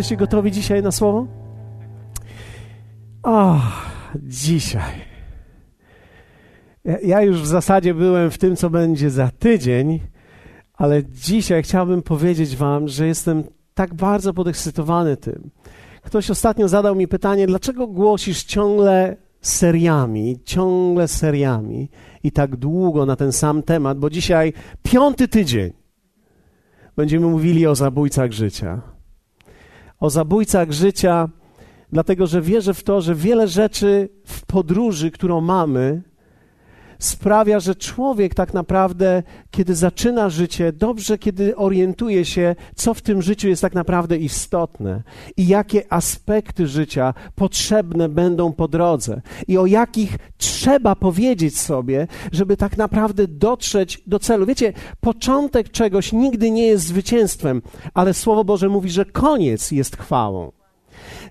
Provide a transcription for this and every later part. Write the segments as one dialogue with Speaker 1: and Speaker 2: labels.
Speaker 1: Jesteście gotowi dzisiaj na słowo? O, dzisiaj. Ja, ja już w zasadzie byłem w tym, co będzie za tydzień, ale dzisiaj chciałbym powiedzieć Wam, że jestem tak bardzo podekscytowany tym. Ktoś ostatnio zadał mi pytanie, dlaczego głosisz ciągle seriami, ciągle seriami i tak długo na ten sam temat, bo dzisiaj piąty tydzień będziemy mówili o zabójcach życia. O zabójcach życia, dlatego że wierzę w to, że wiele rzeczy w podróży, którą mamy, sprawia, że człowiek tak naprawdę, kiedy zaczyna życie, dobrze, kiedy orientuje się, co w tym życiu jest tak naprawdę istotne i jakie aspekty życia potrzebne będą po drodze i o jakich trzeba powiedzieć sobie, żeby tak naprawdę dotrzeć do celu. Wiecie, początek czegoś nigdy nie jest zwycięstwem, ale Słowo Boże mówi, że koniec jest chwałą.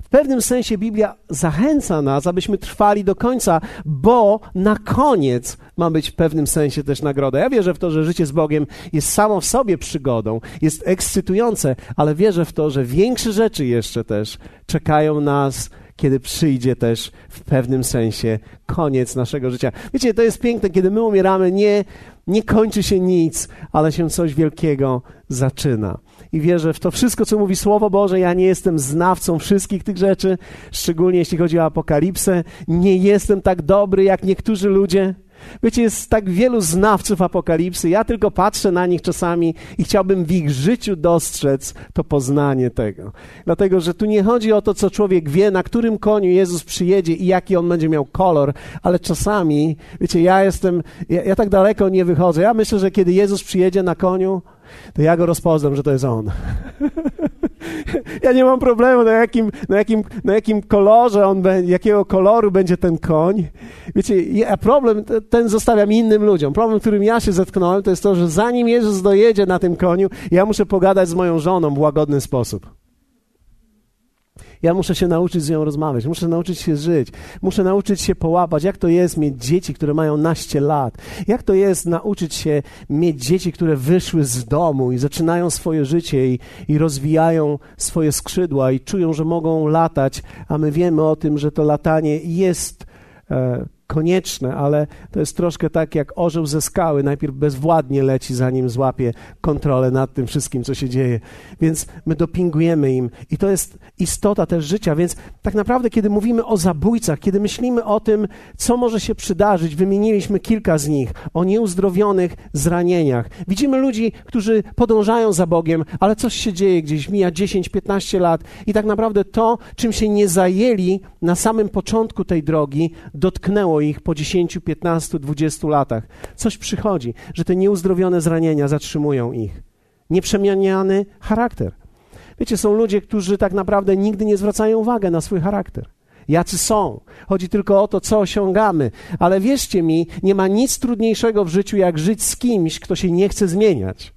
Speaker 1: W pewnym sensie Biblia zachęca nas, abyśmy trwali do końca, bo na koniec ma być w pewnym sensie też nagroda. Ja wierzę w to, że życie z Bogiem jest samo w sobie przygodą, jest ekscytujące, ale wierzę w to, że większe rzeczy jeszcze też czekają nas kiedy przyjdzie też w pewnym sensie koniec naszego życia. Wiecie, to jest piękne, kiedy my umieramy, nie, nie kończy się nic, ale się coś wielkiego zaczyna i wierzę w to wszystko, co mówi Słowo Boże. Ja nie jestem znawcą wszystkich tych rzeczy, szczególnie jeśli chodzi o apokalipsę. Nie jestem tak dobry jak niektórzy ludzie. Wiecie, jest tak wielu znawców apokalipsy. Ja tylko patrzę na nich czasami i chciałbym w ich życiu dostrzec to poznanie tego. Dlatego, że tu nie chodzi o to, co człowiek wie, na którym koniu Jezus przyjedzie i jaki on będzie miał kolor, ale czasami, wiecie, ja jestem, ja, ja tak daleko nie wychodzę. Ja myślę, że kiedy Jezus przyjedzie na koniu, to ja go rozpoznam, że to jest on. ja nie mam problemu, na jakim, na jakim, na jakim kolorze on będzie, jakiego koloru będzie ten koń. Wiecie, ja problem ten zostawiam innym ludziom. Problem, którym ja się zetknąłem, to jest to, że zanim Jezus dojedzie na tym koniu, ja muszę pogadać z moją żoną w łagodny sposób. Ja muszę się nauczyć z nią rozmawiać, muszę nauczyć się żyć, muszę nauczyć się połapać, jak to jest mieć dzieci, które mają naście lat, jak to jest nauczyć się mieć dzieci, które wyszły z domu i zaczynają swoje życie i, i rozwijają swoje skrzydła i czują, że mogą latać, a my wiemy o tym, że to latanie jest. E, konieczne, ale to jest troszkę tak jak orzeł ze skały. Najpierw bezwładnie leci, zanim złapie kontrolę nad tym wszystkim, co się dzieje. Więc my dopingujemy im. I to jest istota też życia. Więc tak naprawdę, kiedy mówimy o zabójcach, kiedy myślimy o tym, co może się przydarzyć, wymieniliśmy kilka z nich, o nieuzdrowionych zranieniach. Widzimy ludzi, którzy podążają za Bogiem, ale coś się dzieje gdzieś, mija 10-15 lat i tak naprawdę to, czym się nie zajęli na samym początku tej drogi, dotknęło ich po 10, 15, 20 latach. Coś przychodzi, że te nieuzdrowione zranienia zatrzymują ich. Nieprzemianiany charakter. Wiecie, są ludzie, którzy tak naprawdę nigdy nie zwracają uwagi na swój charakter. Jacy są. Chodzi tylko o to, co osiągamy. Ale wierzcie mi, nie ma nic trudniejszego w życiu, jak żyć z kimś, kto się nie chce zmieniać.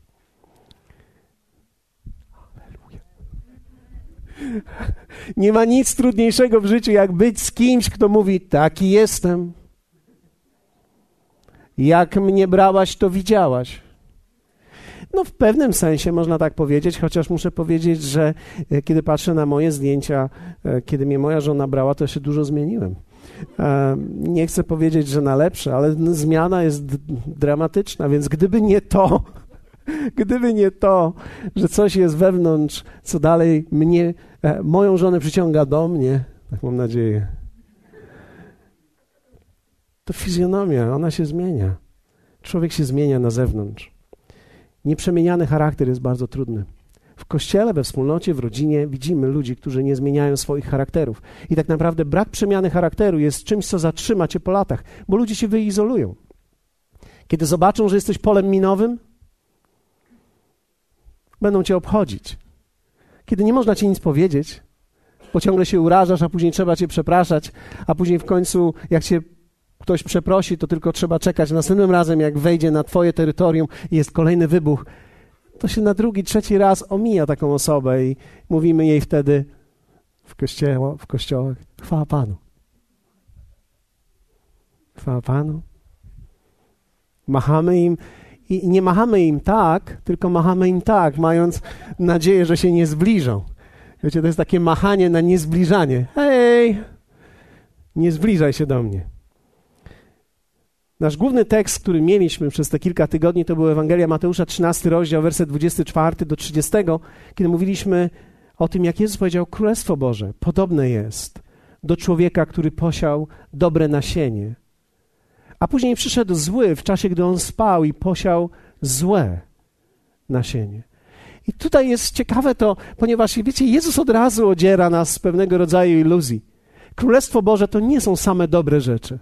Speaker 1: Nie ma nic trudniejszego w życiu, jak być z kimś, kto mówi: Taki jestem. Jak mnie brałaś, to widziałaś. No, w pewnym sensie można tak powiedzieć, chociaż muszę powiedzieć, że e, kiedy patrzę na moje zdjęcia, e, kiedy mnie moja żona brała, to się dużo zmieniłem. E, nie chcę powiedzieć, że na lepsze, ale zmiana jest dramatyczna, więc gdyby nie to, gdyby nie to, że coś jest wewnątrz, co dalej mnie moją żonę przyciąga do mnie, tak mam nadzieję. To fizjonomia, ona się zmienia. Człowiek się zmienia na zewnątrz. Nieprzemieniany charakter jest bardzo trudny. W kościele, we wspólnocie, w rodzinie widzimy ludzi, którzy nie zmieniają swoich charakterów. I tak naprawdę brak przemiany charakteru jest czymś, co zatrzyma cię po latach, bo ludzie się wyizolują. Kiedy zobaczą, że jesteś polem minowym, będą cię obchodzić kiedy nie można ci nic powiedzieć, bo ciągle się urażasz, a później trzeba cię przepraszać, a później w końcu, jak cię ktoś przeprosi, to tylko trzeba czekać. Następnym razem, jak wejdzie na twoje terytorium i jest kolejny wybuch, to się na drugi, trzeci raz omija taką osobę i mówimy jej wtedy w, kościele, w kościołach, chwała Panu. Chwała Panu. Machamy im i nie machamy im tak, tylko machamy im tak, mając nadzieję, że się nie zbliżą. Wiecie, to jest takie machanie na niezbliżanie. Hej, nie zbliżaj się do mnie. Nasz główny tekst, który mieliśmy przez te kilka tygodni, to był Ewangelia Mateusza, 13 rozdział, werset 24 do 30, kiedy mówiliśmy o tym, jak Jezus powiedział, Królestwo Boże podobne jest do człowieka, który posiał dobre nasienie. A później przyszedł zły w czasie, gdy on spał i posiał złe nasienie. I tutaj jest ciekawe to, ponieważ wiecie, Jezus od razu odziera nas z pewnego rodzaju iluzji. Królestwo Boże to nie są same dobre rzeczy,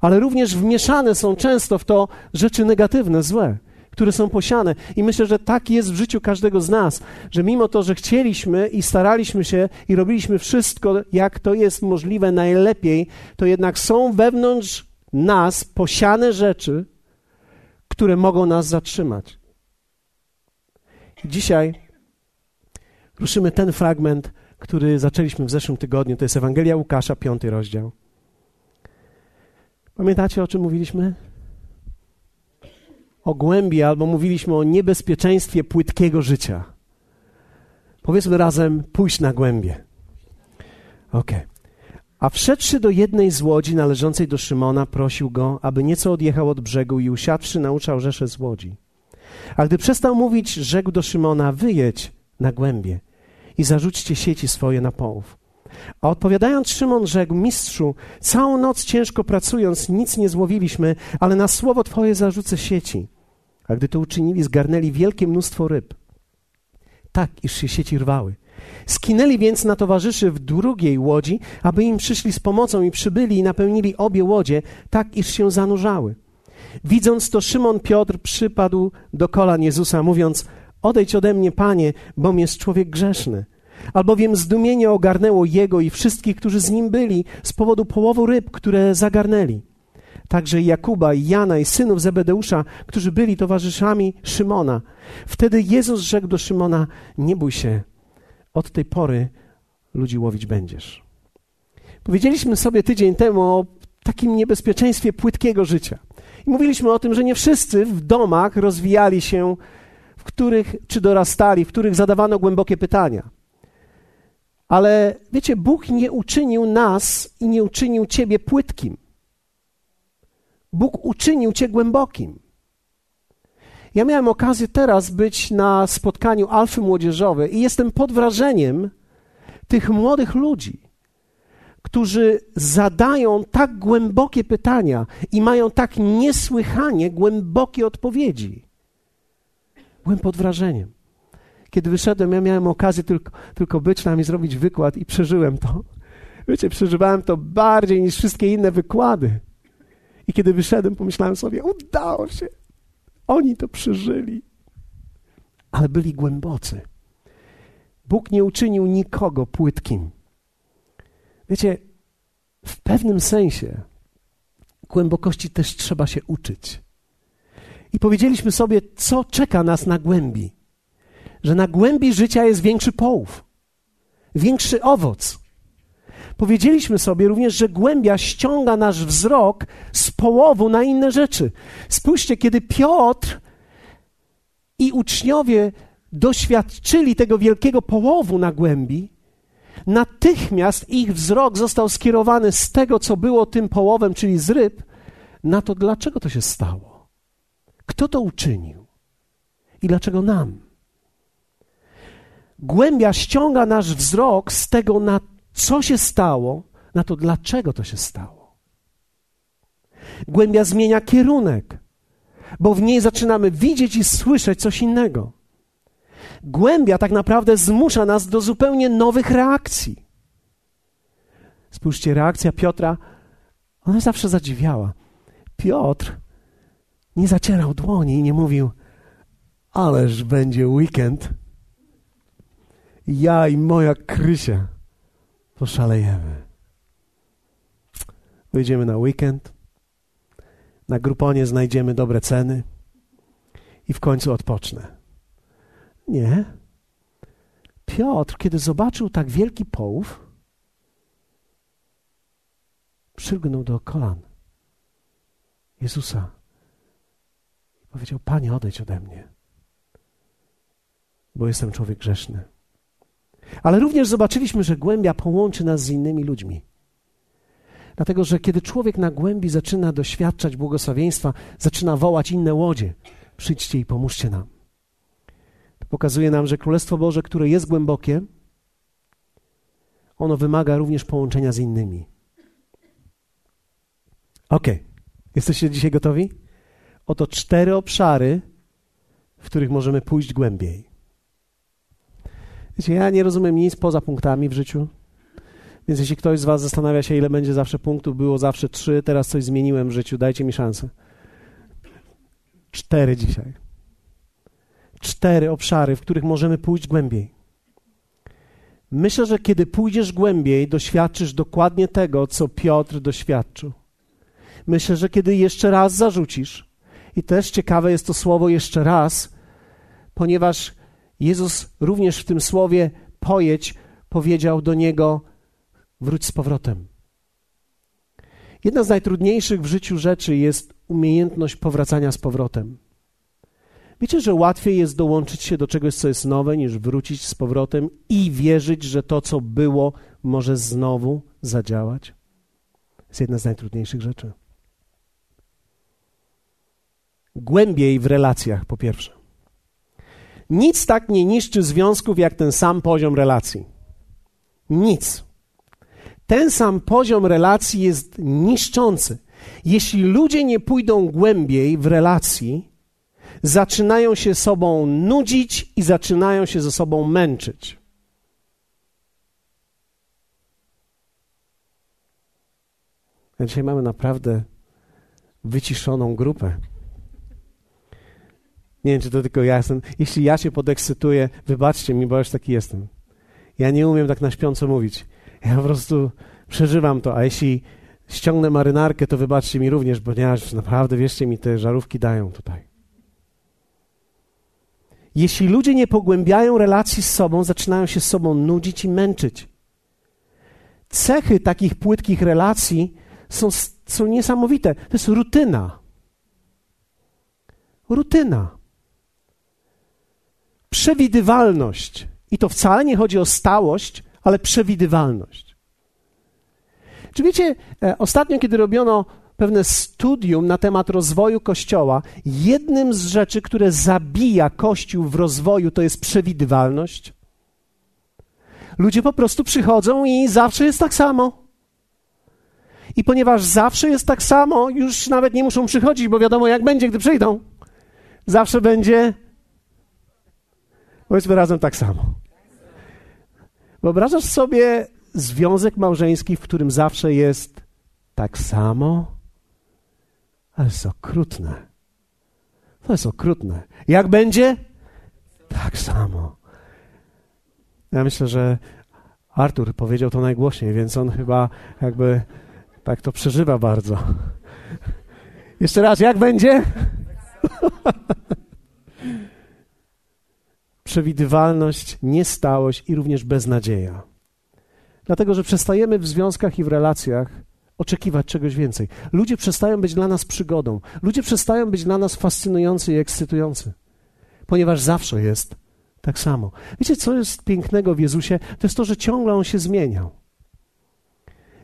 Speaker 1: ale również wmieszane są często w to rzeczy negatywne, złe, które są posiane. I myślę, że tak jest w życiu każdego z nas, że mimo to, że chcieliśmy i staraliśmy się i robiliśmy wszystko, jak to jest możliwe najlepiej, to jednak są wewnątrz nas posiane rzeczy, które mogą nas zatrzymać. Dzisiaj ruszymy ten fragment, który zaczęliśmy w zeszłym tygodniu. To jest Ewangelia Łukasza, piąty rozdział. Pamiętacie, o czym mówiliśmy? O głębi, albo mówiliśmy o niebezpieczeństwie płytkiego życia. Powiedzmy razem, pójść na głębie. Ok. A wszedłszy do jednej z łodzi należącej do Szymona, prosił go, aby nieco odjechał od brzegu i usiadłszy nauczał rzesze z łodzi. A gdy przestał mówić, rzekł do Szymona: Wyjedź na głębie i zarzućcie sieci swoje na połów. A odpowiadając, Szymon rzekł: Mistrzu, całą noc ciężko pracując, nic nie złowiliśmy, ale na słowo Twoje zarzucę sieci. A gdy to uczynili, zgarnęli wielkie mnóstwo ryb. Tak, iż się sieci rwały. Skinęli więc na towarzyszy w drugiej łodzi, aby im przyszli z pomocą i przybyli i napełnili obie łodzie, tak iż się zanurzały. Widząc to, Szymon Piotr przypadł do kolan Jezusa, mówiąc: Odejdź ode mnie, panie, bom jest człowiek grzeszny. Albowiem zdumienie ogarnęło jego i wszystkich, którzy z nim byli, z powodu połowu ryb, które zagarnęli. Także Jakuba, i Jana i synów Zebedeusza, którzy byli towarzyszami Szymona. Wtedy Jezus rzekł do Szymona: Nie bój się, od tej pory ludzi łowić będziesz. Powiedzieliśmy sobie tydzień temu o takim niebezpieczeństwie płytkiego życia. I mówiliśmy o tym, że nie wszyscy w domach rozwijali się, w których, czy dorastali, w których zadawano głębokie pytania. Ale wiecie, Bóg nie uczynił nas i nie uczynił ciebie płytkim. Bóg uczynił cię głębokim. Ja miałem okazję teraz być na spotkaniu Alfy Młodzieżowej i jestem pod wrażeniem tych młodych ludzi którzy zadają tak głębokie pytania i mają tak niesłychanie głębokie odpowiedzi. Byłem pod wrażeniem. Kiedy wyszedłem, ja miałem okazję tylko, tylko być tam i zrobić wykład i przeżyłem to. Wiecie, przeżywałem to bardziej niż wszystkie inne wykłady. I kiedy wyszedłem, pomyślałem sobie, udało się. Oni to przeżyli. Ale byli głębocy. Bóg nie uczynił nikogo płytkim. Wiecie, w pewnym sensie głębokości też trzeba się uczyć. I powiedzieliśmy sobie, co czeka nas na głębi. Że na głębi życia jest większy połów, większy owoc. Powiedzieliśmy sobie również, że głębia ściąga nasz wzrok z połowu na inne rzeczy. Spójrzcie, kiedy Piotr i uczniowie doświadczyli tego wielkiego połowu na głębi, natychmiast ich wzrok został skierowany z tego, co było tym połowem, czyli z ryb, na to, dlaczego to się stało. Kto to uczynił i dlaczego nam? Głębia ściąga nasz wzrok z tego, na co się stało, na to, dlaczego to się stało. Głębia zmienia kierunek, bo w niej zaczynamy widzieć i słyszeć coś innego głębia tak naprawdę zmusza nas do zupełnie nowych reakcji. Spójrzcie, reakcja Piotra, ona zawsze zadziwiała. Piotr nie zacierał dłoni i nie mówił, ależ będzie weekend. Ja i moja Krysia poszalejemy. Wyjdziemy na weekend, na Gruponie znajdziemy dobre ceny i w końcu odpocznę. Nie. Piotr, kiedy zobaczył tak wielki połów, przylgnął do kolan Jezusa i powiedział: Panie, odejdź ode mnie, bo jestem człowiek grzeszny. Ale również zobaczyliśmy, że głębia połączy nas z innymi ludźmi. Dlatego, że kiedy człowiek na głębi zaczyna doświadczać błogosławieństwa, zaczyna wołać inne łodzie: przyjdźcie i pomóżcie nam. To pokazuje nam, że Królestwo Boże, które jest głębokie, ono wymaga również połączenia z innymi. Ok, jesteście dzisiaj gotowi? Oto cztery obszary, w których możemy pójść głębiej. Wiecie, ja nie rozumiem nic poza punktami w życiu. Więc jeśli ktoś z Was zastanawia się, ile będzie zawsze punktów, było zawsze trzy, teraz coś zmieniłem w życiu, dajcie mi szansę. Cztery dzisiaj. Cztery obszary, w których możemy pójść głębiej. Myślę, że kiedy pójdziesz głębiej, doświadczysz dokładnie tego, co Piotr doświadczył. Myślę, że kiedy jeszcze raz zarzucisz, i też ciekawe jest to słowo jeszcze raz, ponieważ Jezus również w tym słowie pojedź powiedział do niego: wróć z powrotem. Jedna z najtrudniejszych w życiu rzeczy jest umiejętność powracania z powrotem. Wiecie, że łatwiej jest dołączyć się do czegoś, co jest nowe, niż wrócić z powrotem i wierzyć, że to, co było, może znowu zadziałać? To jest jedna z najtrudniejszych rzeczy. Głębiej w relacjach, po pierwsze. Nic tak nie niszczy związków, jak ten sam poziom relacji. Nic. Ten sam poziom relacji jest niszczący. Jeśli ludzie nie pójdą głębiej w relacji, zaczynają się sobą nudzić i zaczynają się ze sobą męczyć. Dzisiaj mamy naprawdę wyciszoną grupę. Nie wiem, czy to tylko ja jestem. Jeśli ja się podekscytuję, wybaczcie mi, bo już taki jestem. Ja nie umiem tak na śpiąco mówić. Ja po prostu przeżywam to, a jeśli ściągnę marynarkę, to wybaczcie mi również, ponieważ naprawdę, wierzcie mi, te żarówki dają tutaj. Jeśli ludzie nie pogłębiają relacji z sobą, zaczynają się z sobą nudzić i męczyć. Cechy takich płytkich relacji są, są niesamowite. To jest rutyna. Rutyna. Przewidywalność. I to wcale nie chodzi o stałość, ale przewidywalność. Czy wiecie, e, ostatnio, kiedy robiono pewne studium na temat rozwoju Kościoła, jednym z rzeczy, które zabija Kościół w rozwoju, to jest przewidywalność. Ludzie po prostu przychodzą i zawsze jest tak samo. I ponieważ zawsze jest tak samo, już nawet nie muszą przychodzić, bo wiadomo, jak będzie, gdy przyjdą. Zawsze będzie, powiedzmy razem, tak samo. Wyobrażasz sobie związek małżeński, w którym zawsze jest tak samo? Ale jest okrutne. To jest okrutne. Jak będzie? Tak samo. Ja myślę, że Artur powiedział to najgłośniej, więc on chyba jakby tak to przeżywa bardzo. Jeszcze raz, jak będzie? przewidywalność, niestałość i również beznadzieja. Dlatego, że przestajemy w związkach i w relacjach oczekiwać czegoś więcej. Ludzie przestają być dla nas przygodą. Ludzie przestają być dla nas fascynujący i ekscytujący, ponieważ zawsze jest tak samo. Wiecie, co jest pięknego w Jezusie? To jest to, że ciągle On się zmieniał.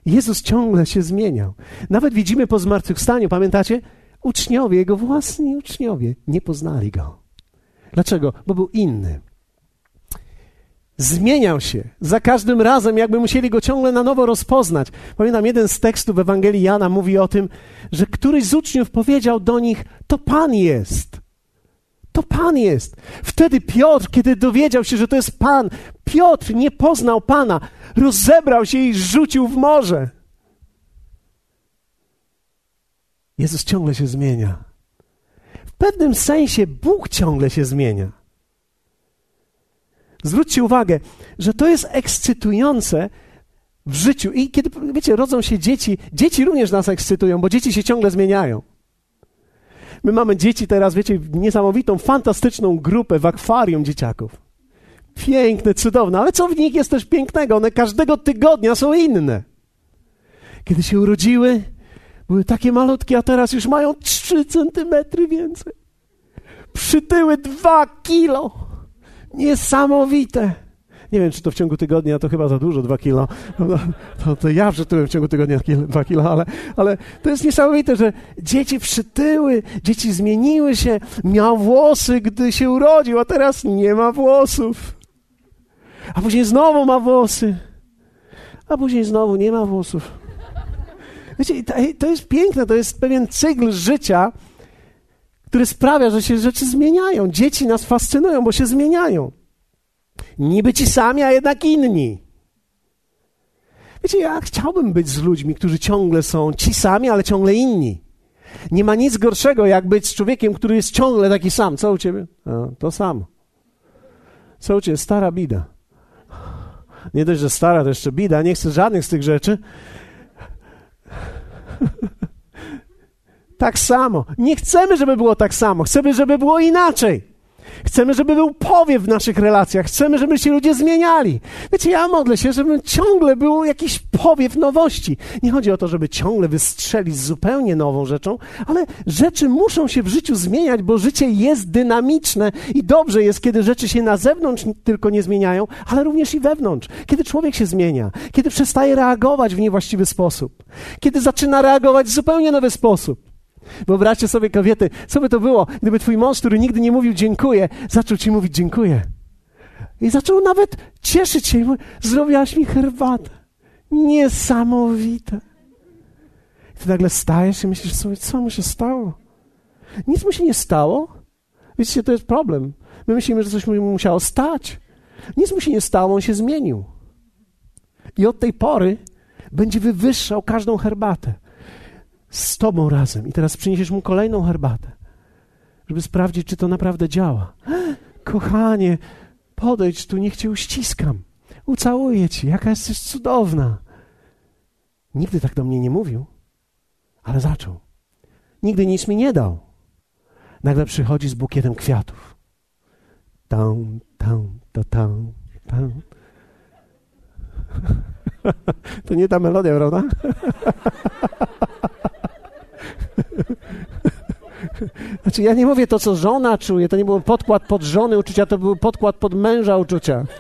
Speaker 1: Jezus ciągle się zmieniał. Nawet widzimy po zmartwychwstaniu, pamiętacie? Uczniowie, Jego własni uczniowie nie poznali Go. Dlaczego? Bo był inny. Zmieniał się. Za każdym razem, jakby musieli go ciągle na nowo rozpoznać. Pamiętam, jeden z tekstów Ewangelii Jana mówi o tym, że któryś z uczniów powiedział do nich: To Pan jest. To Pan jest. Wtedy Piotr, kiedy dowiedział się, że to jest Pan, Piotr nie poznał Pana, rozebrał się i rzucił w morze. Jezus ciągle się zmienia pewnym sensie Bóg ciągle się zmienia. Zwróćcie uwagę, że to jest ekscytujące w życiu. I kiedy, wiecie, rodzą się dzieci, dzieci również nas ekscytują, bo dzieci się ciągle zmieniają. My mamy dzieci teraz, wiecie, niesamowitą, fantastyczną grupę w akwarium dzieciaków. Piękne, cudowne, ale co w nich jest też pięknego? One każdego tygodnia są inne. Kiedy się urodziły, były takie malutkie, a teraz już mają 3 centymetry więcej. Przytyły 2 kilo. Niesamowite. Nie wiem, czy to w ciągu tygodnia, to chyba za dużo, dwa kilo. No, to, to ja przytyłem w ciągu tygodnia dwa kilo, ale, ale to jest niesamowite, że dzieci przytyły, dzieci zmieniły się. Miał włosy, gdy się urodził, a teraz nie ma włosów. A później znowu ma włosy. A później znowu nie ma włosów. Wiecie, to jest piękne, to jest pewien cykl życia, który sprawia, że się rzeczy zmieniają. Dzieci nas fascynują, bo się zmieniają. Niby ci sami, a jednak inni. Wiecie, ja chciałbym być z ludźmi, którzy ciągle są ci sami, ale ciągle inni. Nie ma nic gorszego, jak być z człowiekiem, który jest ciągle taki sam. Co u ciebie? To samo. Co u ciebie? Stara bida. Nie dość, że stara, to jeszcze bida. Nie chcę żadnych z tych rzeczy. Tak samo. Nie chcemy, żeby było tak samo. Chcemy, żeby było inaczej. Chcemy, żeby był powiew w naszych relacjach. Chcemy, żeby się ludzie zmieniali. Wiecie, ja modlę się, żeby ciągle był jakiś powiew nowości. Nie chodzi o to, żeby ciągle wystrzelić zupełnie nową rzeczą, ale rzeczy muszą się w życiu zmieniać, bo życie jest dynamiczne i dobrze jest, kiedy rzeczy się na zewnątrz tylko nie zmieniają, ale również i wewnątrz. Kiedy człowiek się zmienia, kiedy przestaje reagować w niewłaściwy sposób, kiedy zaczyna reagować w zupełnie nowy sposób. Wyobraźcie sobie kobiety, co by to było, gdyby twój mąż, który nigdy nie mówił dziękuję, zaczął ci mówić dziękuję. I zaczął nawet cieszyć się mówi, zrobiłaś mi herbatę. Niesamowite. I ty nagle stajesz i myślisz sobie, co mu się stało? Nic mu się nie stało. Wiecie, to jest problem. My myślimy, że coś mu musiało stać. Nic mu się nie stało, on się zmienił. I od tej pory będzie wywyższał każdą herbatę z Tobą razem. I teraz przyniesiesz mu kolejną herbatę, żeby sprawdzić, czy to naprawdę działa. Kochanie, podejdź tu, niech Cię uściskam. Ucałuję Cię, jaka jesteś cudowna. Nigdy tak do mnie nie mówił, ale zaczął. Nigdy nic mi nie dał. Nagle przychodzi z bukietem kwiatów. Tam, tam, to tam, tam. To nie ta melodia, prawda? Znaczy, ja nie mówię to, co żona czuje, to nie był podkład pod żony uczucia, to był podkład pod męża uczucia.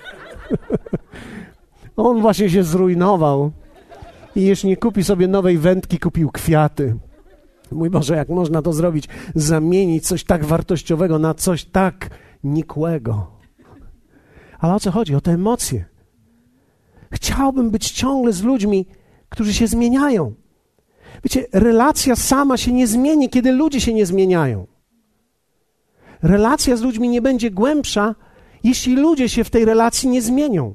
Speaker 1: On właśnie się zrujnował i już nie kupi sobie nowej wędki, kupił kwiaty. Mój Boże, jak można to zrobić? Zamienić coś tak wartościowego na coś tak nikłego. Ale o co chodzi? O te emocje. Chciałbym być ciągle z ludźmi, którzy się zmieniają. Wiecie, relacja sama się nie zmieni, kiedy ludzie się nie zmieniają. Relacja z ludźmi nie będzie głębsza, jeśli ludzie się w tej relacji nie zmienią.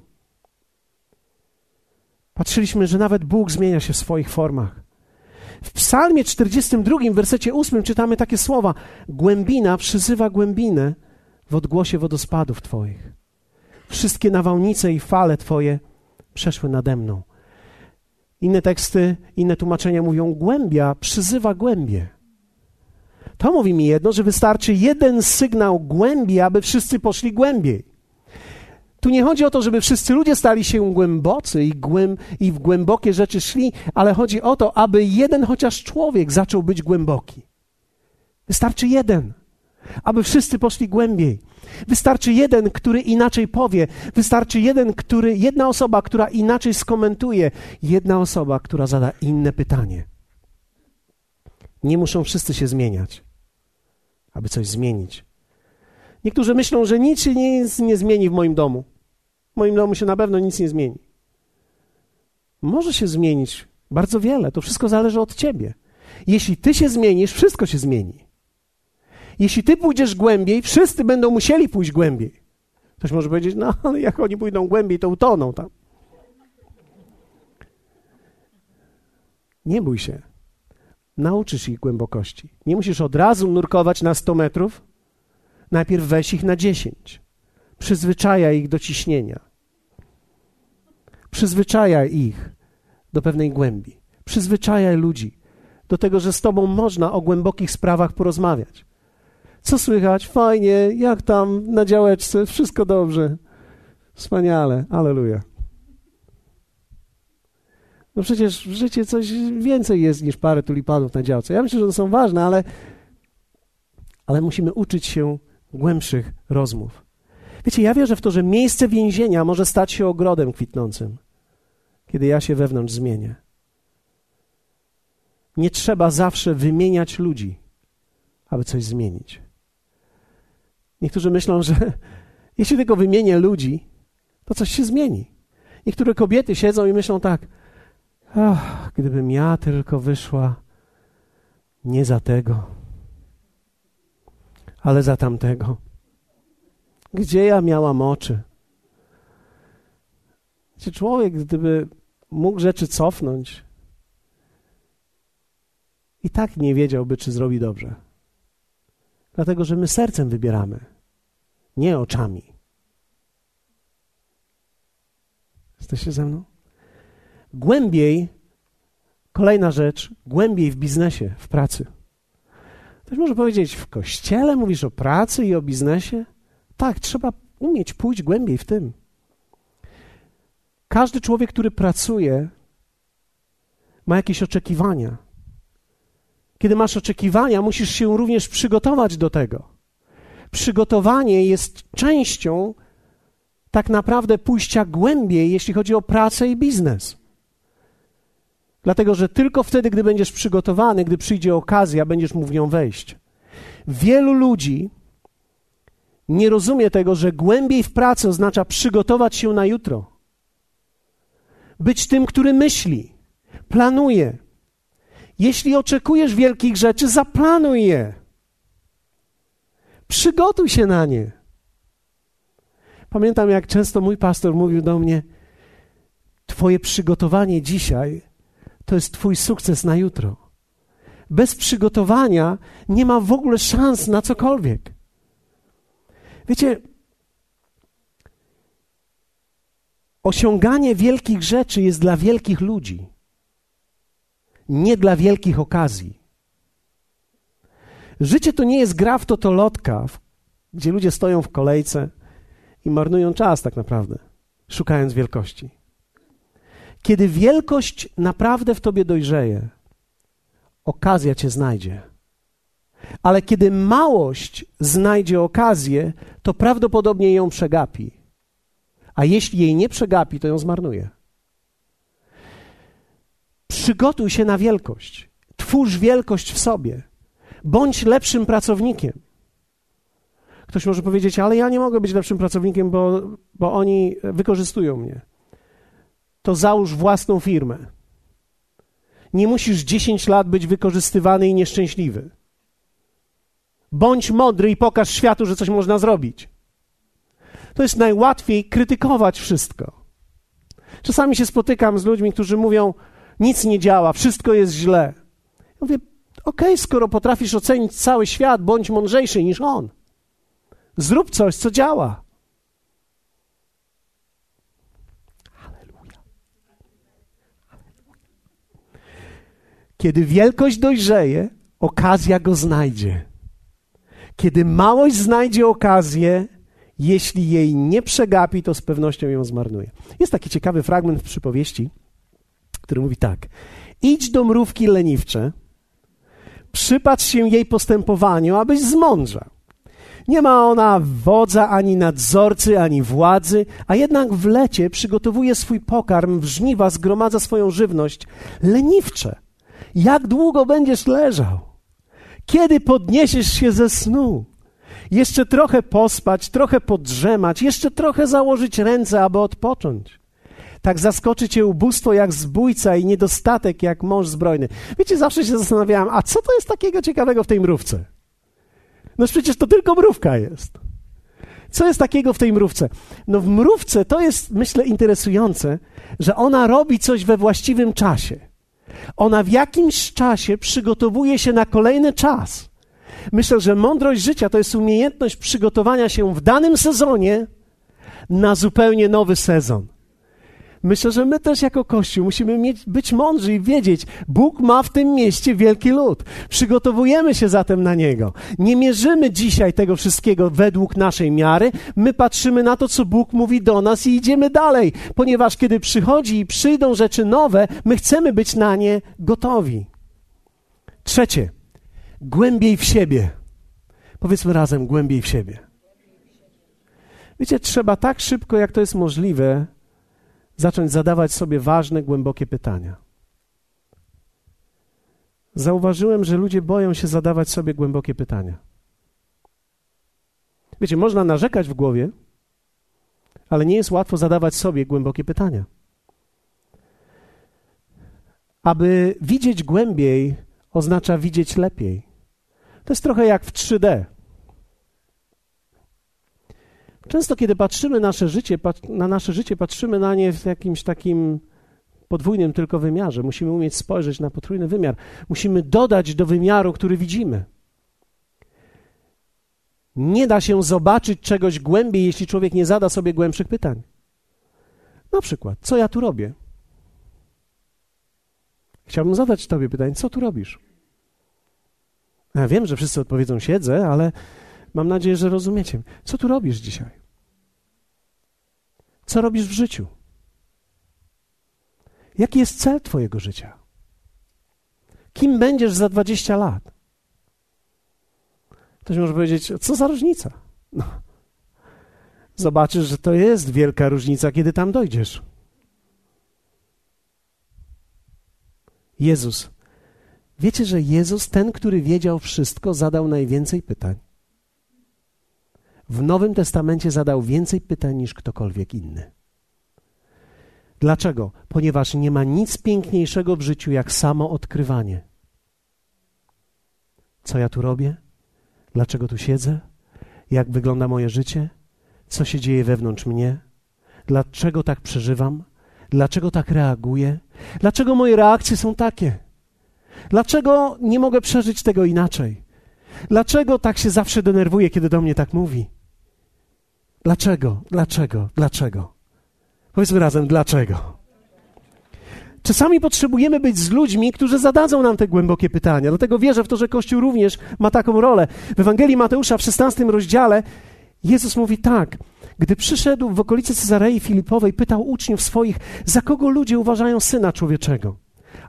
Speaker 1: Patrzyliśmy, że nawet Bóg zmienia się w swoich formach. W Psalmie 42, w wersecie 8 czytamy takie słowa: Głębina przyzywa głębinę w odgłosie wodospadów Twoich. Wszystkie nawałnice i fale Twoje przeszły nade mną. Inne teksty, inne tłumaczenia mówią: głębia przyzywa głębie. To mówi mi jedno, że wystarczy jeden sygnał głębi, aby wszyscy poszli głębiej. Tu nie chodzi o to, żeby wszyscy ludzie stali się głębocy i, głęb, i w głębokie rzeczy szli, ale chodzi o to, aby jeden chociaż człowiek zaczął być głęboki. Wystarczy jeden, aby wszyscy poszli głębiej. Wystarczy jeden, który inaczej powie, wystarczy jeden, który, jedna osoba, która inaczej skomentuje, jedna osoba, która zada inne pytanie. Nie muszą wszyscy się zmieniać, aby coś zmienić. Niektórzy myślą, że nic się nie, nie zmieni w moim domu. W moim domu się na pewno nic nie zmieni. Może się zmienić bardzo wiele, to wszystko zależy od ciebie. Jeśli ty się zmienisz, wszystko się zmieni. Jeśli ty pójdziesz głębiej, wszyscy będą musieli pójść głębiej. Ktoś może powiedzieć, no ale jak oni pójdą głębiej, to utoną tam. Nie bój się. Nauczysz ich głębokości. Nie musisz od razu nurkować na 100 metrów. Najpierw weź ich na 10. Przyzwyczajaj ich do ciśnienia. Przyzwyczajaj ich do pewnej głębi. Przyzwyczajaj ludzi do tego, że z tobą można o głębokich sprawach porozmawiać. Co słychać? Fajnie, jak tam na działeczce? Wszystko dobrze. Wspaniale, aleluja. No przecież w życiu coś więcej jest niż parę tulipanów na działce. Ja myślę, że to są ważne, ale, ale musimy uczyć się głębszych rozmów. Wiecie, ja wierzę w to, że miejsce więzienia może stać się ogrodem kwitnącym, kiedy ja się wewnątrz zmienię. Nie trzeba zawsze wymieniać ludzi, aby coś zmienić. Niektórzy myślą, że jeśli tylko wymienię ludzi, to coś się zmieni. Niektóre kobiety siedzą i myślą tak: Ach, gdybym ja tylko wyszła nie za tego, ale za tamtego. Gdzie ja miałam oczy? Czy człowiek, gdyby mógł rzeczy cofnąć, i tak nie wiedziałby, czy zrobi dobrze. Dlatego, że my sercem wybieramy, nie oczami. Jesteście ze mną? Głębiej, kolejna rzecz, głębiej w biznesie, w pracy. Ktoś może powiedzieć, w kościele mówisz o pracy i o biznesie? Tak, trzeba umieć pójść głębiej w tym. Każdy człowiek, który pracuje, ma jakieś oczekiwania. Kiedy masz oczekiwania, musisz się również przygotować do tego. Przygotowanie jest częścią tak naprawdę pójścia głębiej, jeśli chodzi o pracę i biznes. Dlatego, że tylko wtedy, gdy będziesz przygotowany, gdy przyjdzie okazja, będziesz mógł w nią wejść. Wielu ludzi nie rozumie tego, że głębiej w pracy oznacza przygotować się na jutro. Być tym, który myśli, planuje. Jeśli oczekujesz wielkich rzeczy, zaplanuj je. Przygotuj się na nie. Pamiętam, jak często mój pastor mówił do mnie: Twoje przygotowanie dzisiaj to jest Twój sukces na jutro. Bez przygotowania nie ma w ogóle szans na cokolwiek. Wiecie, osiąganie wielkich rzeczy jest dla wielkich ludzi, nie dla wielkich okazji. Życie to nie jest gra w totolotka, gdzie ludzie stoją w kolejce i marnują czas tak naprawdę, szukając wielkości. Kiedy wielkość naprawdę w tobie dojrzeje, okazja cię znajdzie. Ale kiedy małość znajdzie okazję, to prawdopodobnie ją przegapi. A jeśli jej nie przegapi, to ją zmarnuje. Przygotuj się na wielkość. Twórz wielkość w sobie. Bądź lepszym pracownikiem. Ktoś może powiedzieć, ale ja nie mogę być lepszym pracownikiem, bo, bo oni wykorzystują mnie. To załóż własną firmę. Nie musisz 10 lat być wykorzystywany i nieszczęśliwy. Bądź mądry i pokaż światu, że coś można zrobić. To jest najłatwiej krytykować wszystko. Czasami się spotykam z ludźmi, którzy mówią: Nic nie działa, wszystko jest źle. Ja mówię: Okej, okay, skoro potrafisz ocenić cały świat, bądź mądrzejszy niż on. Zrób coś, co działa. Kiedy wielkość dojrzeje, okazja go znajdzie. Kiedy małość znajdzie okazję, jeśli jej nie przegapi, to z pewnością ją zmarnuje. Jest taki ciekawy fragment w przypowieści, który mówi tak: Idź do mrówki leniwcze, przypatrz się jej postępowaniu, abyś zmądrzał. Nie ma ona wodza, ani nadzorcy, ani władzy, a jednak w lecie przygotowuje swój pokarm, w żniwa zgromadza swoją żywność. Leniwcze, jak długo będziesz leżał? Kiedy podniesiesz się ze snu? Jeszcze trochę pospać, trochę podrzemać, jeszcze trochę założyć ręce, aby odpocząć. Tak zaskoczy cię ubóstwo jak zbójca i niedostatek jak mąż zbrojny. Wiecie, zawsze się zastanawiałem, a co to jest takiego ciekawego w tej mrówce? No przecież to tylko mrówka jest. Co jest takiego w tej mrówce? No w mrówce to jest, myślę, interesujące, że ona robi coś we właściwym czasie. Ona w jakimś czasie przygotowuje się na kolejny czas. Myślę, że mądrość życia to jest umiejętność przygotowania się w danym sezonie na zupełnie nowy sezon. Myślę, że my też jako Kościół musimy mieć, być mądrzy i wiedzieć, Bóg ma w tym mieście wielki lud. Przygotowujemy się zatem na niego. Nie mierzymy dzisiaj tego wszystkiego według naszej miary. My patrzymy na to, co Bóg mówi do nas i idziemy dalej, ponieważ kiedy przychodzi i przyjdą rzeczy nowe, my chcemy być na nie gotowi. Trzecie, głębiej w siebie. Powiedzmy razem, głębiej w siebie. Wiecie, trzeba tak szybko, jak to jest możliwe, zacząć zadawać sobie ważne, głębokie pytania. Zauważyłem, że ludzie boją się zadawać sobie głębokie pytania. Wiecie, można narzekać w głowie, ale nie jest łatwo zadawać sobie głębokie pytania. Aby widzieć głębiej, oznacza widzieć lepiej. To jest trochę jak w 3D. Często, kiedy patrzymy nasze życie, na nasze życie, patrzymy na nie w jakimś takim podwójnym tylko wymiarze. Musimy umieć spojrzeć na potrójny wymiar. Musimy dodać do wymiaru, który widzimy. Nie da się zobaczyć czegoś głębiej, jeśli człowiek nie zada sobie głębszych pytań. Na przykład, co ja tu robię? Chciałbym zadać Tobie pytanie, co tu robisz? Ja wiem, że wszyscy odpowiedzą siedzę, ale mam nadzieję, że rozumiecie. Co tu robisz dzisiaj? Co robisz w życiu? Jaki jest cel Twojego życia? Kim będziesz za 20 lat? Ktoś może powiedzieć, co za różnica? No. Zobaczysz, że to jest wielka różnica, kiedy tam dojdziesz. Jezus. Wiecie, że Jezus, ten, który wiedział wszystko, zadał najwięcej pytań. W Nowym Testamencie zadał więcej pytań niż ktokolwiek inny. Dlaczego? Ponieważ nie ma nic piękniejszego w życiu jak samo odkrywanie. Co ja tu robię? Dlaczego tu siedzę? Jak wygląda moje życie? Co się dzieje wewnątrz mnie? Dlaczego tak przeżywam? Dlaczego tak reaguję? Dlaczego moje reakcje są takie? Dlaczego nie mogę przeżyć tego inaczej? Dlaczego tak się zawsze denerwuję, kiedy do mnie tak mówi? Dlaczego? Dlaczego? Dlaczego? Powiedzmy razem, dlaczego? Czasami potrzebujemy być z ludźmi, którzy zadadzą nam te głębokie pytania. Dlatego wierzę w to, że Kościół również ma taką rolę. W Ewangelii Mateusza w 16 rozdziale Jezus mówi tak. Gdy przyszedł w okolice Cezarei Filipowej, pytał uczniów swoich, za kogo ludzie uważają Syna Człowieczego.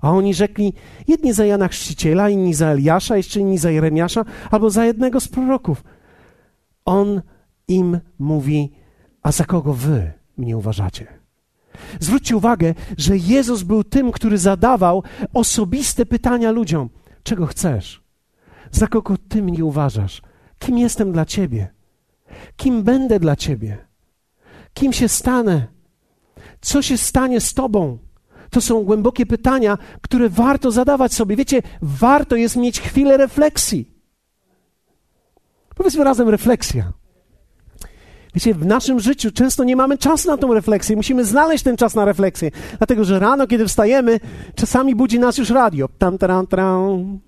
Speaker 1: A oni rzekli, jedni za Jana Chrzciciela, inni za Eliasza, jeszcze inni za Jeremiasza, albo za jednego z proroków. On im mówi, a za kogo wy mnie uważacie? Zwróćcie uwagę, że Jezus był tym, który zadawał osobiste pytania ludziom. Czego chcesz? Za kogo ty mnie uważasz? Kim jestem dla ciebie? Kim będę dla ciebie? Kim się stanę? Co się stanie z tobą? To są głębokie pytania, które warto zadawać sobie. Wiecie, warto jest mieć chwilę refleksji. Powiedzmy razem refleksja. Wiecie, w naszym życiu często nie mamy czasu na tą refleksję. Musimy znaleźć ten czas na refleksję. Dlatego, że rano, kiedy wstajemy, czasami budzi nas już radio. Tam, tam, tam.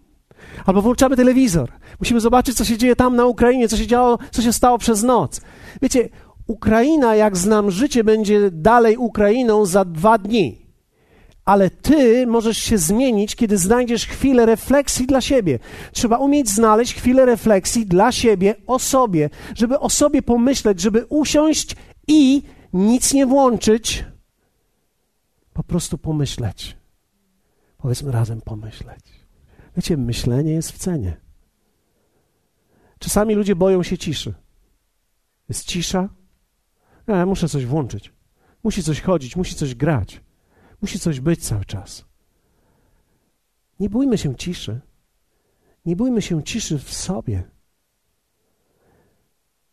Speaker 1: Albo włączamy telewizor. Musimy zobaczyć, co się dzieje tam na Ukrainie, co się działo, co się stało przez noc. Wiecie, Ukraina, jak znam życie, będzie dalej Ukrainą za dwa dni ale ty możesz się zmienić, kiedy znajdziesz chwilę refleksji dla siebie. Trzeba umieć znaleźć chwilę refleksji dla siebie, o sobie, żeby o sobie pomyśleć, żeby usiąść i nic nie włączyć, po prostu pomyśleć. Powiedzmy razem pomyśleć. Wiecie, myślenie jest w cenie. Czasami ludzie boją się ciszy. Jest cisza. No, ja muszę coś włączyć. Musi coś chodzić, musi coś grać. Musi coś być cały czas. Nie bójmy się ciszy. Nie bójmy się ciszy w sobie.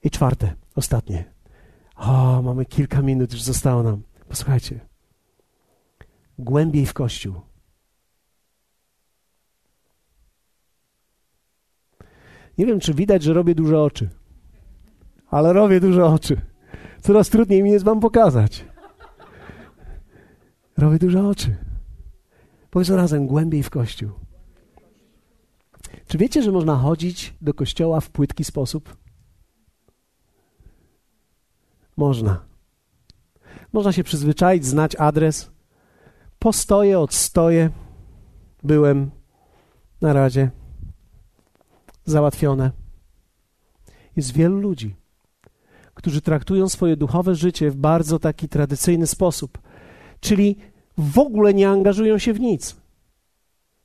Speaker 1: I czwarte, ostatnie. O, mamy kilka minut, już zostało nam. Posłuchajcie. Głębiej w kościół. Nie wiem, czy widać, że robię duże oczy, ale robię duże oczy. Coraz trudniej mi jest Wam pokazać. Robię duże oczy. Powiedzmy razem, głębiej w kościół. Czy wiecie, że można chodzić do kościoła w płytki sposób? Można. Można się przyzwyczaić, znać adres. Postoję, odstoję. Byłem na razie. Załatwione. Jest wielu ludzi, którzy traktują swoje duchowe życie w bardzo taki tradycyjny sposób – czyli w ogóle nie angażują się w nic.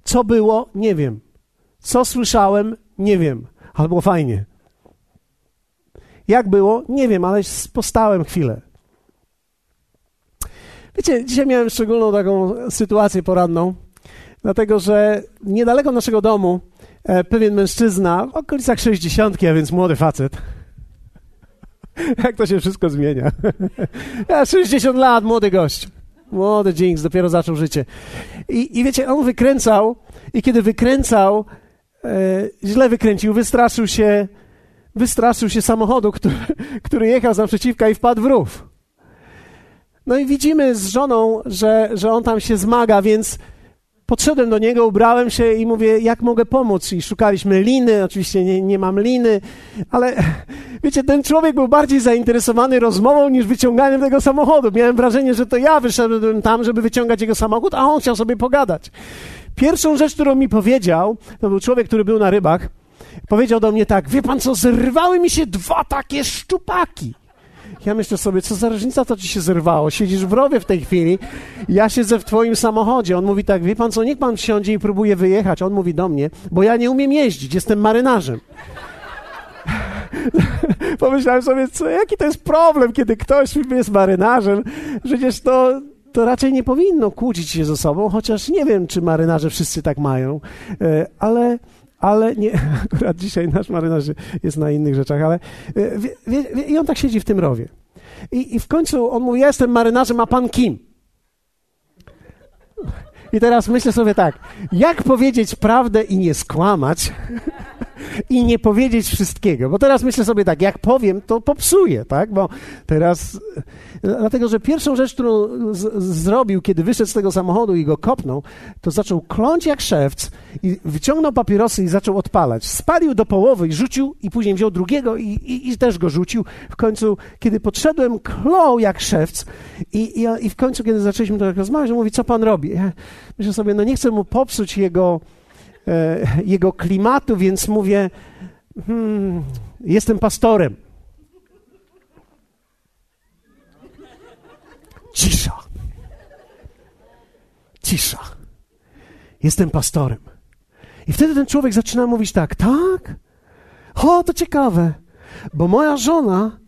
Speaker 1: Co było? Nie wiem. Co słyszałem? Nie wiem. Albo fajnie. Jak było? Nie wiem, ale postałem chwilę. Wiecie, dzisiaj miałem szczególną taką sytuację poranną, dlatego że niedaleko naszego domu e, pewien mężczyzna, w okolicach 60, a więc młody facet, jak to się wszystko zmienia. Ja 60 lat, młody gość. Młody Jinx, dopiero zaczął życie. I, I wiecie, on wykręcał i kiedy wykręcał, e, źle wykręcił, wystraszył się, wystraszył się samochodu, który, który jechał z naprzeciwka i wpadł w rów. No i widzimy z żoną, że, że on tam się zmaga, więc podszedłem do niego, ubrałem się i mówię, jak mogę pomóc? I szukaliśmy liny, oczywiście nie, nie mam liny, ale wiecie, ten człowiek był bardziej zainteresowany rozmową niż wyciąganiem tego samochodu. Miałem wrażenie, że to ja wyszedłem tam, żeby wyciągać jego samochód, a on chciał sobie pogadać. Pierwszą rzecz, którą mi powiedział, to był człowiek, który był na rybach, powiedział do mnie tak, wie pan co, zerwały mi się dwa takie szczupaki. Ja myślę sobie, co za różnica to ci się zerwało? Siedzisz w rowie w tej chwili, ja siedzę w twoim samochodzie. On mówi tak, wie pan co, niech pan wsiądzie i próbuje wyjechać. On mówi do mnie, bo ja nie umiem jeździć, jestem marynarzem. Pomyślałem sobie, co, jaki to jest problem, kiedy ktoś jest marynarzem? Przecież to, to raczej nie powinno kłócić się ze sobą, chociaż nie wiem, czy marynarze wszyscy tak mają, e, ale ale nie, akurat dzisiaj nasz marynarz jest na innych rzeczach, ale e, wie, wie, i on tak siedzi w tym rowie. I, I w końcu on mówi, ja jestem marynarzem, a pan kim? I teraz myślę sobie tak, jak powiedzieć prawdę i nie skłamać i nie powiedzieć wszystkiego? Bo teraz myślę sobie tak, jak powiem, to popsuję, tak? Bo teraz Dlatego, że pierwszą rzecz, którą z, zrobił, kiedy wyszedł z tego samochodu i go kopnął, to zaczął kląć jak szewc i wyciągnął papierosy i zaczął odpalać. Spalił do połowy i rzucił i później wziął drugiego i, i, i też go rzucił. W końcu, kiedy podszedłem, klął jak szewc i, i, i w końcu, kiedy zaczęliśmy tak rozmawiać, mówi, co pan robi? Ja myślę sobie, no nie chcę mu popsuć jego, e, jego klimatu, więc mówię, hmm, jestem pastorem. Cisza. Cisza. Jestem pastorem. I wtedy ten człowiek zaczyna mówić tak, tak? O, to ciekawe, bo moja żona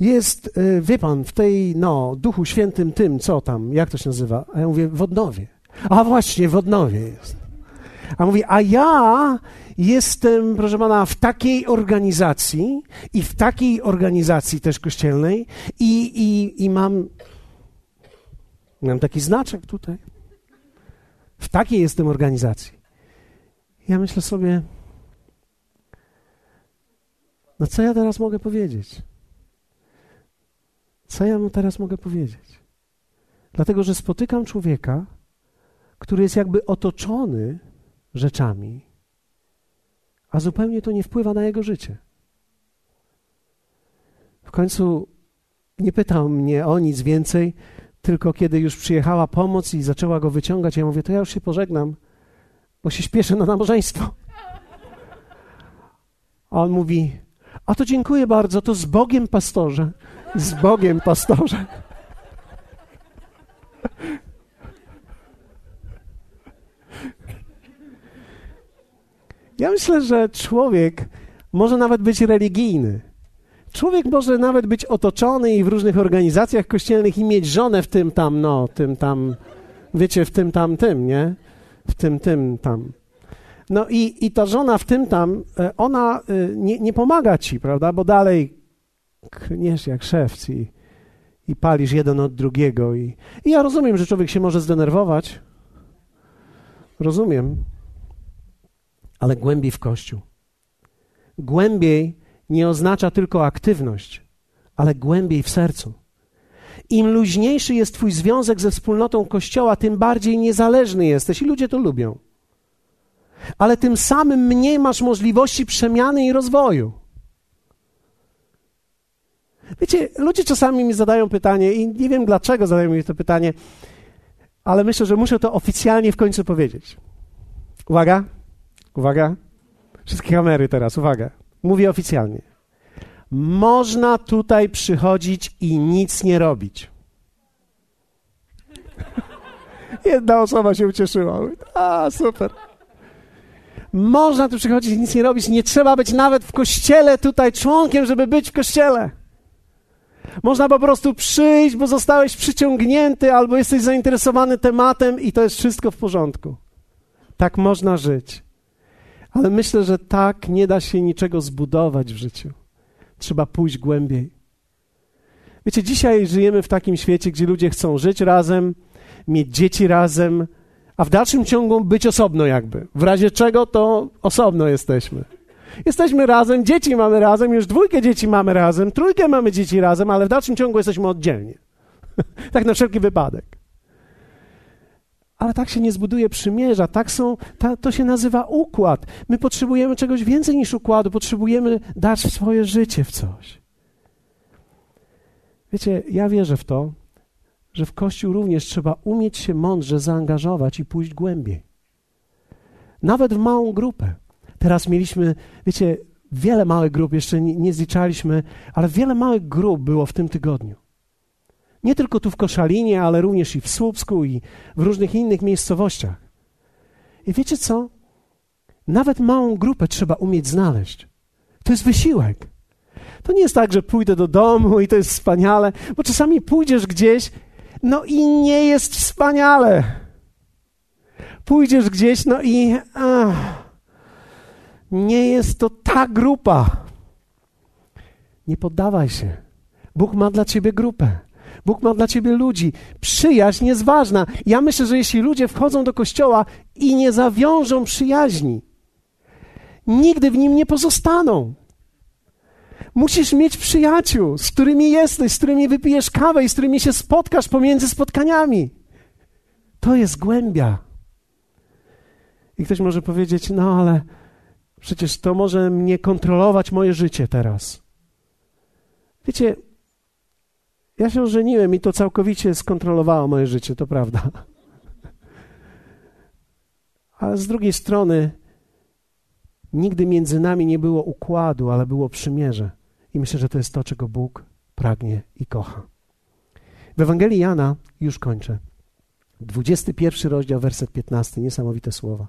Speaker 1: jest, e, wie pan, w tej, no, Duchu Świętym tym, co tam, jak to się nazywa? A ja mówię, w Odnowie. A właśnie, w Odnowie jest. A mówi, a ja jestem, proszę pana, w takiej organizacji i w takiej organizacji też kościelnej i, i, i mam Mam taki znaczek tutaj. W takiej jestem organizacji. Ja myślę sobie, no co ja teraz mogę powiedzieć? Co ja mu teraz mogę powiedzieć? Dlatego, że spotykam człowieka, który jest jakby otoczony rzeczami, a zupełnie to nie wpływa na jego życie. W końcu nie pytał mnie o nic więcej, tylko kiedy już przyjechała pomoc i zaczęła go wyciągać, ja mówię, to ja już się pożegnam, bo się śpieszę na nabożeństwo. A on mówi, a to dziękuję bardzo, to z Bogiem, pastorze. Z Bogiem, pastorze. Ja myślę, że człowiek może nawet być religijny Człowiek może nawet być otoczony i w różnych organizacjach kościelnych i mieć żonę w tym tam, no, tym tam, wiecie, w tym tam, tym, nie? W tym, tym tam. No i, i ta żona w tym tam, e, ona e, nie, nie pomaga ci, prawda? Bo dalej kniesz jak szewc i, i palisz jeden od drugiego. I, I ja rozumiem, że człowiek się może zdenerwować. Rozumiem. Ale głębiej w kościół. Głębiej nie oznacza tylko aktywność, ale głębiej w sercu. Im luźniejszy jest Twój związek ze wspólnotą Kościoła, tym bardziej niezależny jesteś i ludzie to lubią. Ale tym samym mniej masz możliwości przemiany i rozwoju. Wiecie, ludzie czasami mi zadają pytanie i nie wiem dlaczego zadają mi to pytanie, ale myślę, że muszę to oficjalnie w końcu powiedzieć. Uwaga, uwaga. Wszystkie kamery teraz, uwaga. Mówię oficjalnie. Można tutaj przychodzić i nic nie robić. Jedna osoba się ucieszyła. A, super. Można tu przychodzić i nic nie robić. Nie trzeba być nawet w kościele tutaj członkiem, żeby być w kościele. Można po prostu przyjść, bo zostałeś przyciągnięty albo jesteś zainteresowany tematem i to jest wszystko w porządku. Tak można żyć. Ale myślę, że tak nie da się niczego zbudować w życiu. Trzeba pójść głębiej. Wiecie, dzisiaj żyjemy w takim świecie, gdzie ludzie chcą żyć razem, mieć dzieci razem, a w dalszym ciągu być osobno jakby. W razie czego to osobno jesteśmy. Jesteśmy razem, dzieci mamy razem, już dwójkę dzieci mamy razem, trójkę mamy dzieci razem, ale w dalszym ciągu jesteśmy oddzielnie. tak na wszelki wypadek. Ale tak się nie zbuduje przymierza, tak są, ta, to się nazywa układ. My potrzebujemy czegoś więcej niż układu, potrzebujemy dać swoje życie w coś. Wiecie, ja wierzę w to, że w Kościół również trzeba umieć się mądrze zaangażować i pójść głębiej. Nawet w małą grupę. Teraz mieliśmy, wiecie, wiele małych grup, jeszcze nie, nie zliczaliśmy, ale wiele małych grup było w tym tygodniu. Nie tylko tu w Koszalinie, ale również i w Słupsku i w różnych innych miejscowościach. I wiecie co? Nawet małą grupę trzeba umieć znaleźć. To jest wysiłek. To nie jest tak, że pójdę do domu i to jest wspaniale, bo czasami pójdziesz gdzieś, no i nie jest wspaniale. Pójdziesz gdzieś, no i ach, nie jest to ta grupa. Nie poddawaj się. Bóg ma dla ciebie grupę. Bóg ma dla ciebie ludzi. Przyjaźń jest ważna. Ja myślę, że jeśli ludzie wchodzą do kościoła i nie zawiążą przyjaźni, nigdy w nim nie pozostaną. Musisz mieć przyjaciół, z którymi jesteś, z którymi wypijesz kawę i z którymi się spotkasz pomiędzy spotkaniami. To jest głębia. I ktoś może powiedzieć: No, ale przecież to może mnie kontrolować moje życie teraz. Wiecie, ja się ożeniłem i to całkowicie skontrolowało moje życie, to prawda. Ale z drugiej strony, nigdy między nami nie było układu, ale było przymierze. I myślę, że to jest to, czego Bóg pragnie i kocha. W Ewangelii Jana, już kończę, 21 rozdział, werset 15, niesamowite słowa.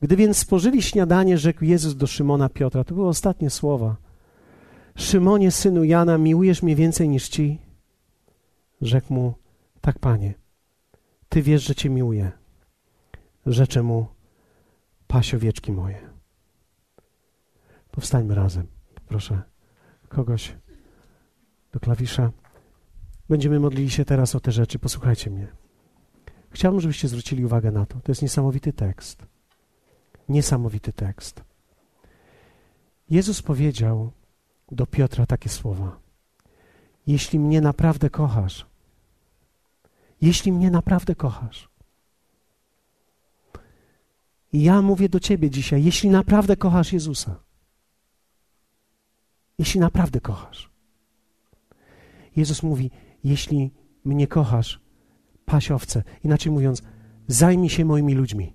Speaker 1: Gdy więc spożyli śniadanie, rzekł Jezus do Szymona Piotra, to były ostatnie słowa. Szymonie, synu Jana, miłujesz mnie więcej niż ci? Rzekł mu, tak, panie, ty wiesz, że cię miłuję. Rzeczę mu, pasiowieczki moje. Powstańmy razem. Proszę kogoś do klawisza. Będziemy modlili się teraz o te rzeczy. Posłuchajcie mnie. Chciałbym, żebyście zwrócili uwagę na to. To jest niesamowity tekst. Niesamowity tekst. Jezus powiedział do Piotra takie słowa: Jeśli mnie naprawdę kochasz, jeśli mnie naprawdę kochasz, i ja mówię do ciebie dzisiaj, jeśli naprawdę kochasz Jezusa, jeśli naprawdę kochasz. Jezus mówi: Jeśli mnie kochasz, paś owce. Inaczej mówiąc, zajmij się moimi ludźmi.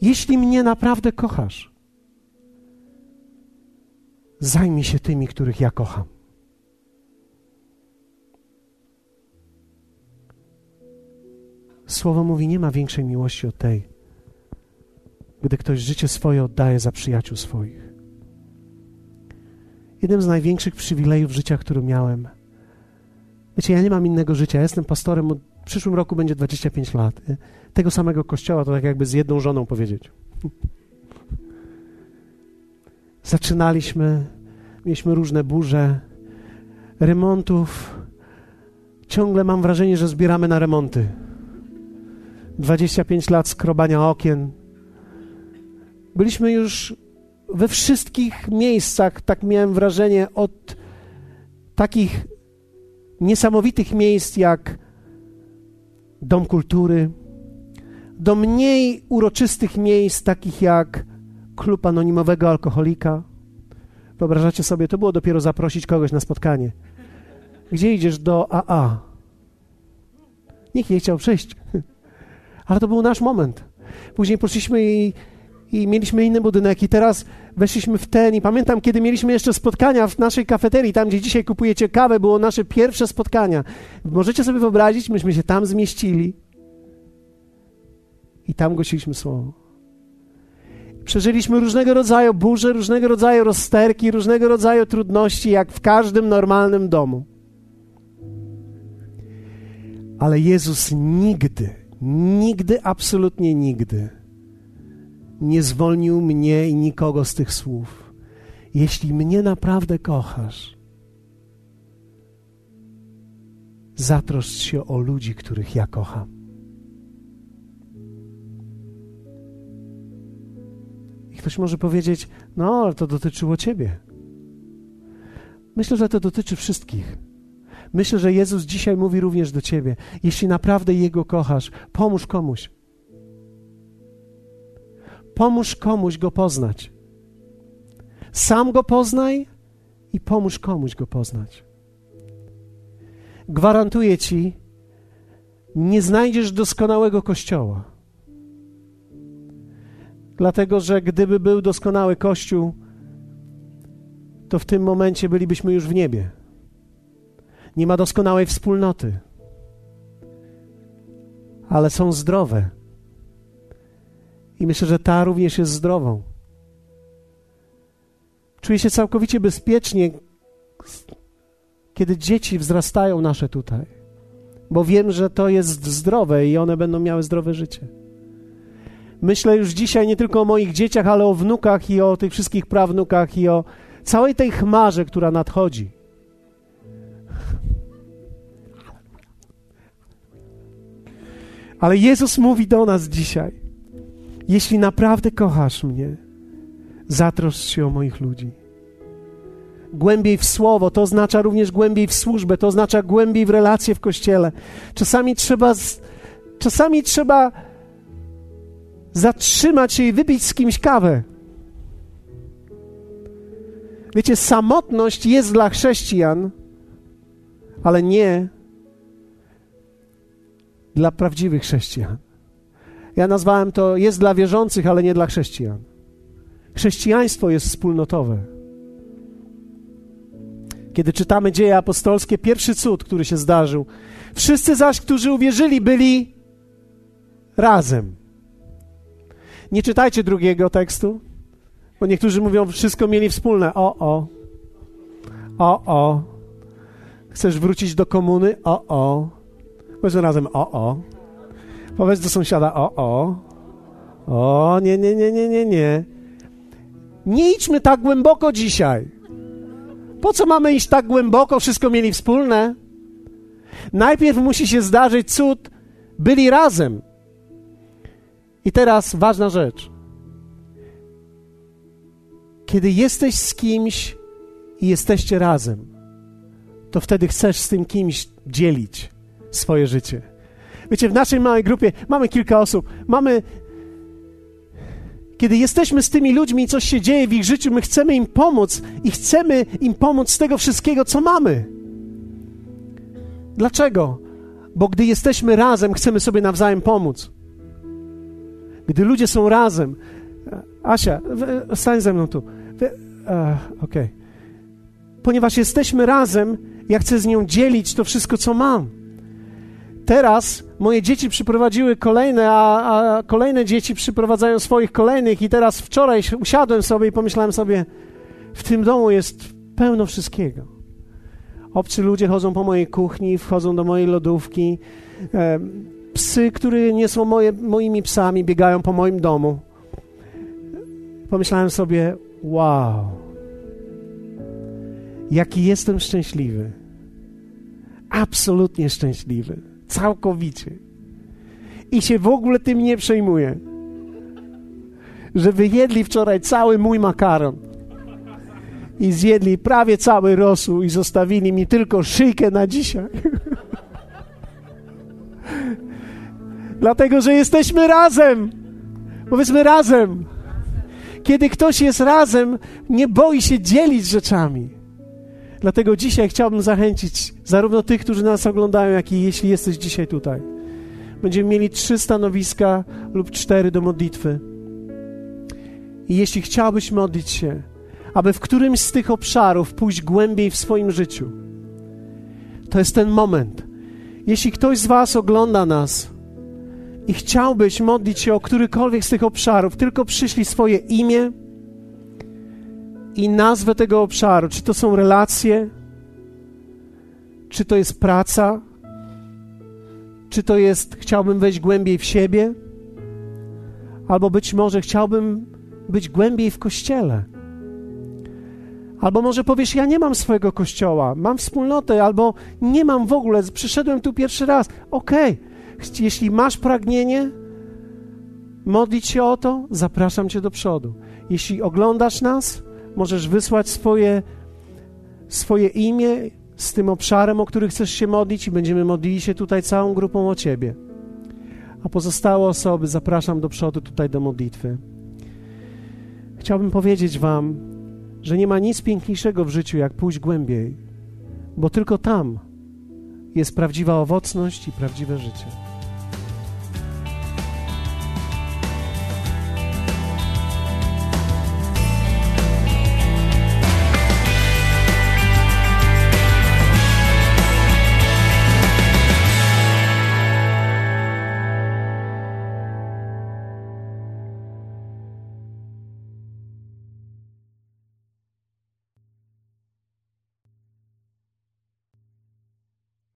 Speaker 1: Jeśli mnie naprawdę kochasz, zajmij się tymi, których ja kocham. Słowo mówi: Nie ma większej miłości od tej, gdy ktoś życie swoje oddaje za przyjaciół swoich. Jednym z największych przywilejów życia, który miałem. Wiecie, ja nie mam innego życia. Jestem pastorem, w przyszłym roku będzie 25 lat. Tego samego kościoła, to tak jakby z jedną żoną powiedzieć. Zaczynaliśmy, mieliśmy różne burze, remontów. Ciągle mam wrażenie, że zbieramy na remonty. 25 lat skrobania okien, Byliśmy już we wszystkich miejscach, tak miałem wrażenie, od takich niesamowitych miejsc jak Dom Kultury, do mniej uroczystych miejsc, takich jak klub anonimowego alkoholika. Wyobrażacie sobie, to było dopiero zaprosić kogoś na spotkanie. Gdzie idziesz do AA? Nikt nie chciał przyjść. Ale to był nasz moment. Później poszliśmy i i mieliśmy inny budynek i teraz weszliśmy w ten i pamiętam, kiedy mieliśmy jeszcze spotkania w naszej kafeterii, tam gdzie dzisiaj kupujecie kawę, było nasze pierwsze spotkania. Możecie sobie wyobrazić, myśmy się tam zmieścili. I tam głosiliśmy słowo. Przeżyliśmy różnego rodzaju burze, różnego rodzaju rozterki, różnego rodzaju trudności, jak w każdym normalnym domu. Ale Jezus nigdy, nigdy, absolutnie nigdy nie zwolnił mnie i nikogo z tych słów. Jeśli mnie naprawdę kochasz, zatroszcz się o ludzi, których ja kocham. Ktoś może powiedzieć: No, ale to dotyczyło ciebie. Myślę, że to dotyczy wszystkich. Myślę, że Jezus dzisiaj mówi również do ciebie. Jeśli naprawdę Jego kochasz, pomóż komuś. Pomóż komuś go poznać. Sam go poznaj i pomóż komuś go poznać. Gwarantuję ci, nie znajdziesz doskonałego kościoła. Dlatego, że gdyby był doskonały kościół, to w tym momencie bylibyśmy już w niebie. Nie ma doskonałej wspólnoty, ale są zdrowe. I myślę, że ta również jest zdrową. Czuję się całkowicie bezpiecznie, kiedy dzieci wzrastają nasze tutaj, bo wiem, że to jest zdrowe i one będą miały zdrowe życie. Myślę już dzisiaj nie tylko o moich dzieciach, ale o wnukach i o tych wszystkich prawnukach i o całej tej chmarze, która nadchodzi. Ale Jezus mówi do nas dzisiaj: Jeśli naprawdę kochasz mnie, zatroszcz się o moich ludzi. Głębiej w słowo, to oznacza również głębiej w służbę, to oznacza głębiej w relacje w kościele. Czasami trzeba, czasami trzeba zatrzymać się i wypić z kimś kawę. Wiecie, samotność jest dla chrześcijan, ale nie dla prawdziwych chrześcijan. Ja nazwałem to jest dla wierzących, ale nie dla chrześcijan. Chrześcijaństwo jest wspólnotowe. Kiedy czytamy dzieje apostolskie, pierwszy cud, który się zdarzył, wszyscy zaś, którzy uwierzyli, byli razem. Nie czytajcie drugiego tekstu, bo niektórzy mówią, wszystko mieli wspólne. O, o. O, o. Chcesz wrócić do komuny? O, o. Powiedz razem o, o. Powiedz do sąsiada o, o. O, nie, nie, nie, nie, nie, nie. Nie idźmy tak głęboko dzisiaj. Po co mamy iść tak głęboko? Wszystko mieli wspólne. Najpierw musi się zdarzyć cud. Byli razem. I teraz ważna rzecz. Kiedy jesteś z kimś i jesteście razem, to wtedy chcesz z tym kimś dzielić swoje życie. Wiecie, w naszej małej grupie mamy kilka osób, mamy. Kiedy jesteśmy z tymi ludźmi i coś się dzieje w ich życiu, my chcemy im pomóc i chcemy im pomóc z tego wszystkiego, co mamy. Dlaczego? Bo gdy jesteśmy razem, chcemy sobie nawzajem pomóc. Gdy ludzie są razem. Asia, stań ze mną tu. Okej. Okay. Ponieważ jesteśmy razem, ja chcę z nią dzielić to wszystko, co mam teraz moje dzieci przyprowadziły kolejne, a, a, kolejne dzieci przyprowadzają swoich kolejnych i teraz wczoraj usiadłem sobie i pomyślałem sobie, w tym domu jest pełno wszystkiego. Obcy ludzie chodzą po mojej kuchni, wchodzą do mojej lodówki. Psy, które nie są moje, moimi psami, biegają po moim domu. Pomyślałem sobie, wow, jaki jestem szczęśliwy. Absolutnie szczęśliwy Całkowicie. I się w ogóle tym nie przejmuję. Że wyjedli wczoraj cały mój makaron. I zjedli prawie cały rosół i zostawili mi tylko szyjkę na dzisiaj. Dlatego, że jesteśmy razem. Powiedzmy razem. Kiedy ktoś jest razem, nie boi się dzielić rzeczami. Dlatego dzisiaj chciałbym zachęcić zarówno tych, którzy nas oglądają, jak i jeśli jesteś dzisiaj tutaj. Będziemy mieli trzy stanowiska lub cztery do modlitwy. I jeśli chciałbyś modlić się, aby w którymś z tych obszarów pójść głębiej w swoim życiu, to jest ten moment. Jeśli ktoś z Was ogląda nas i chciałbyś modlić się o którykolwiek z tych obszarów, tylko przyszli swoje imię i nazwę tego obszaru. Czy to są relacje, czy to jest praca, czy to jest chciałbym wejść głębiej w siebie, albo być może chciałbym być głębiej w kościele. Albo może powiesz, ja nie mam swojego kościoła, mam wspólnotę, albo nie mam w ogóle, przyszedłem tu pierwszy raz. Okej, okay. Jeśli masz pragnienie modlić się o to, zapraszam Cię do przodu. Jeśli oglądasz nas, możesz wysłać swoje, swoje imię z tym obszarem, o który chcesz się modlić i będziemy modlili się tutaj całą grupą o Ciebie. A pozostałe osoby zapraszam do przodu tutaj do modlitwy. Chciałbym powiedzieć Wam, że nie ma nic piękniejszego w życiu, jak pójść głębiej, bo tylko tam jest prawdziwa owocność i prawdziwe życie.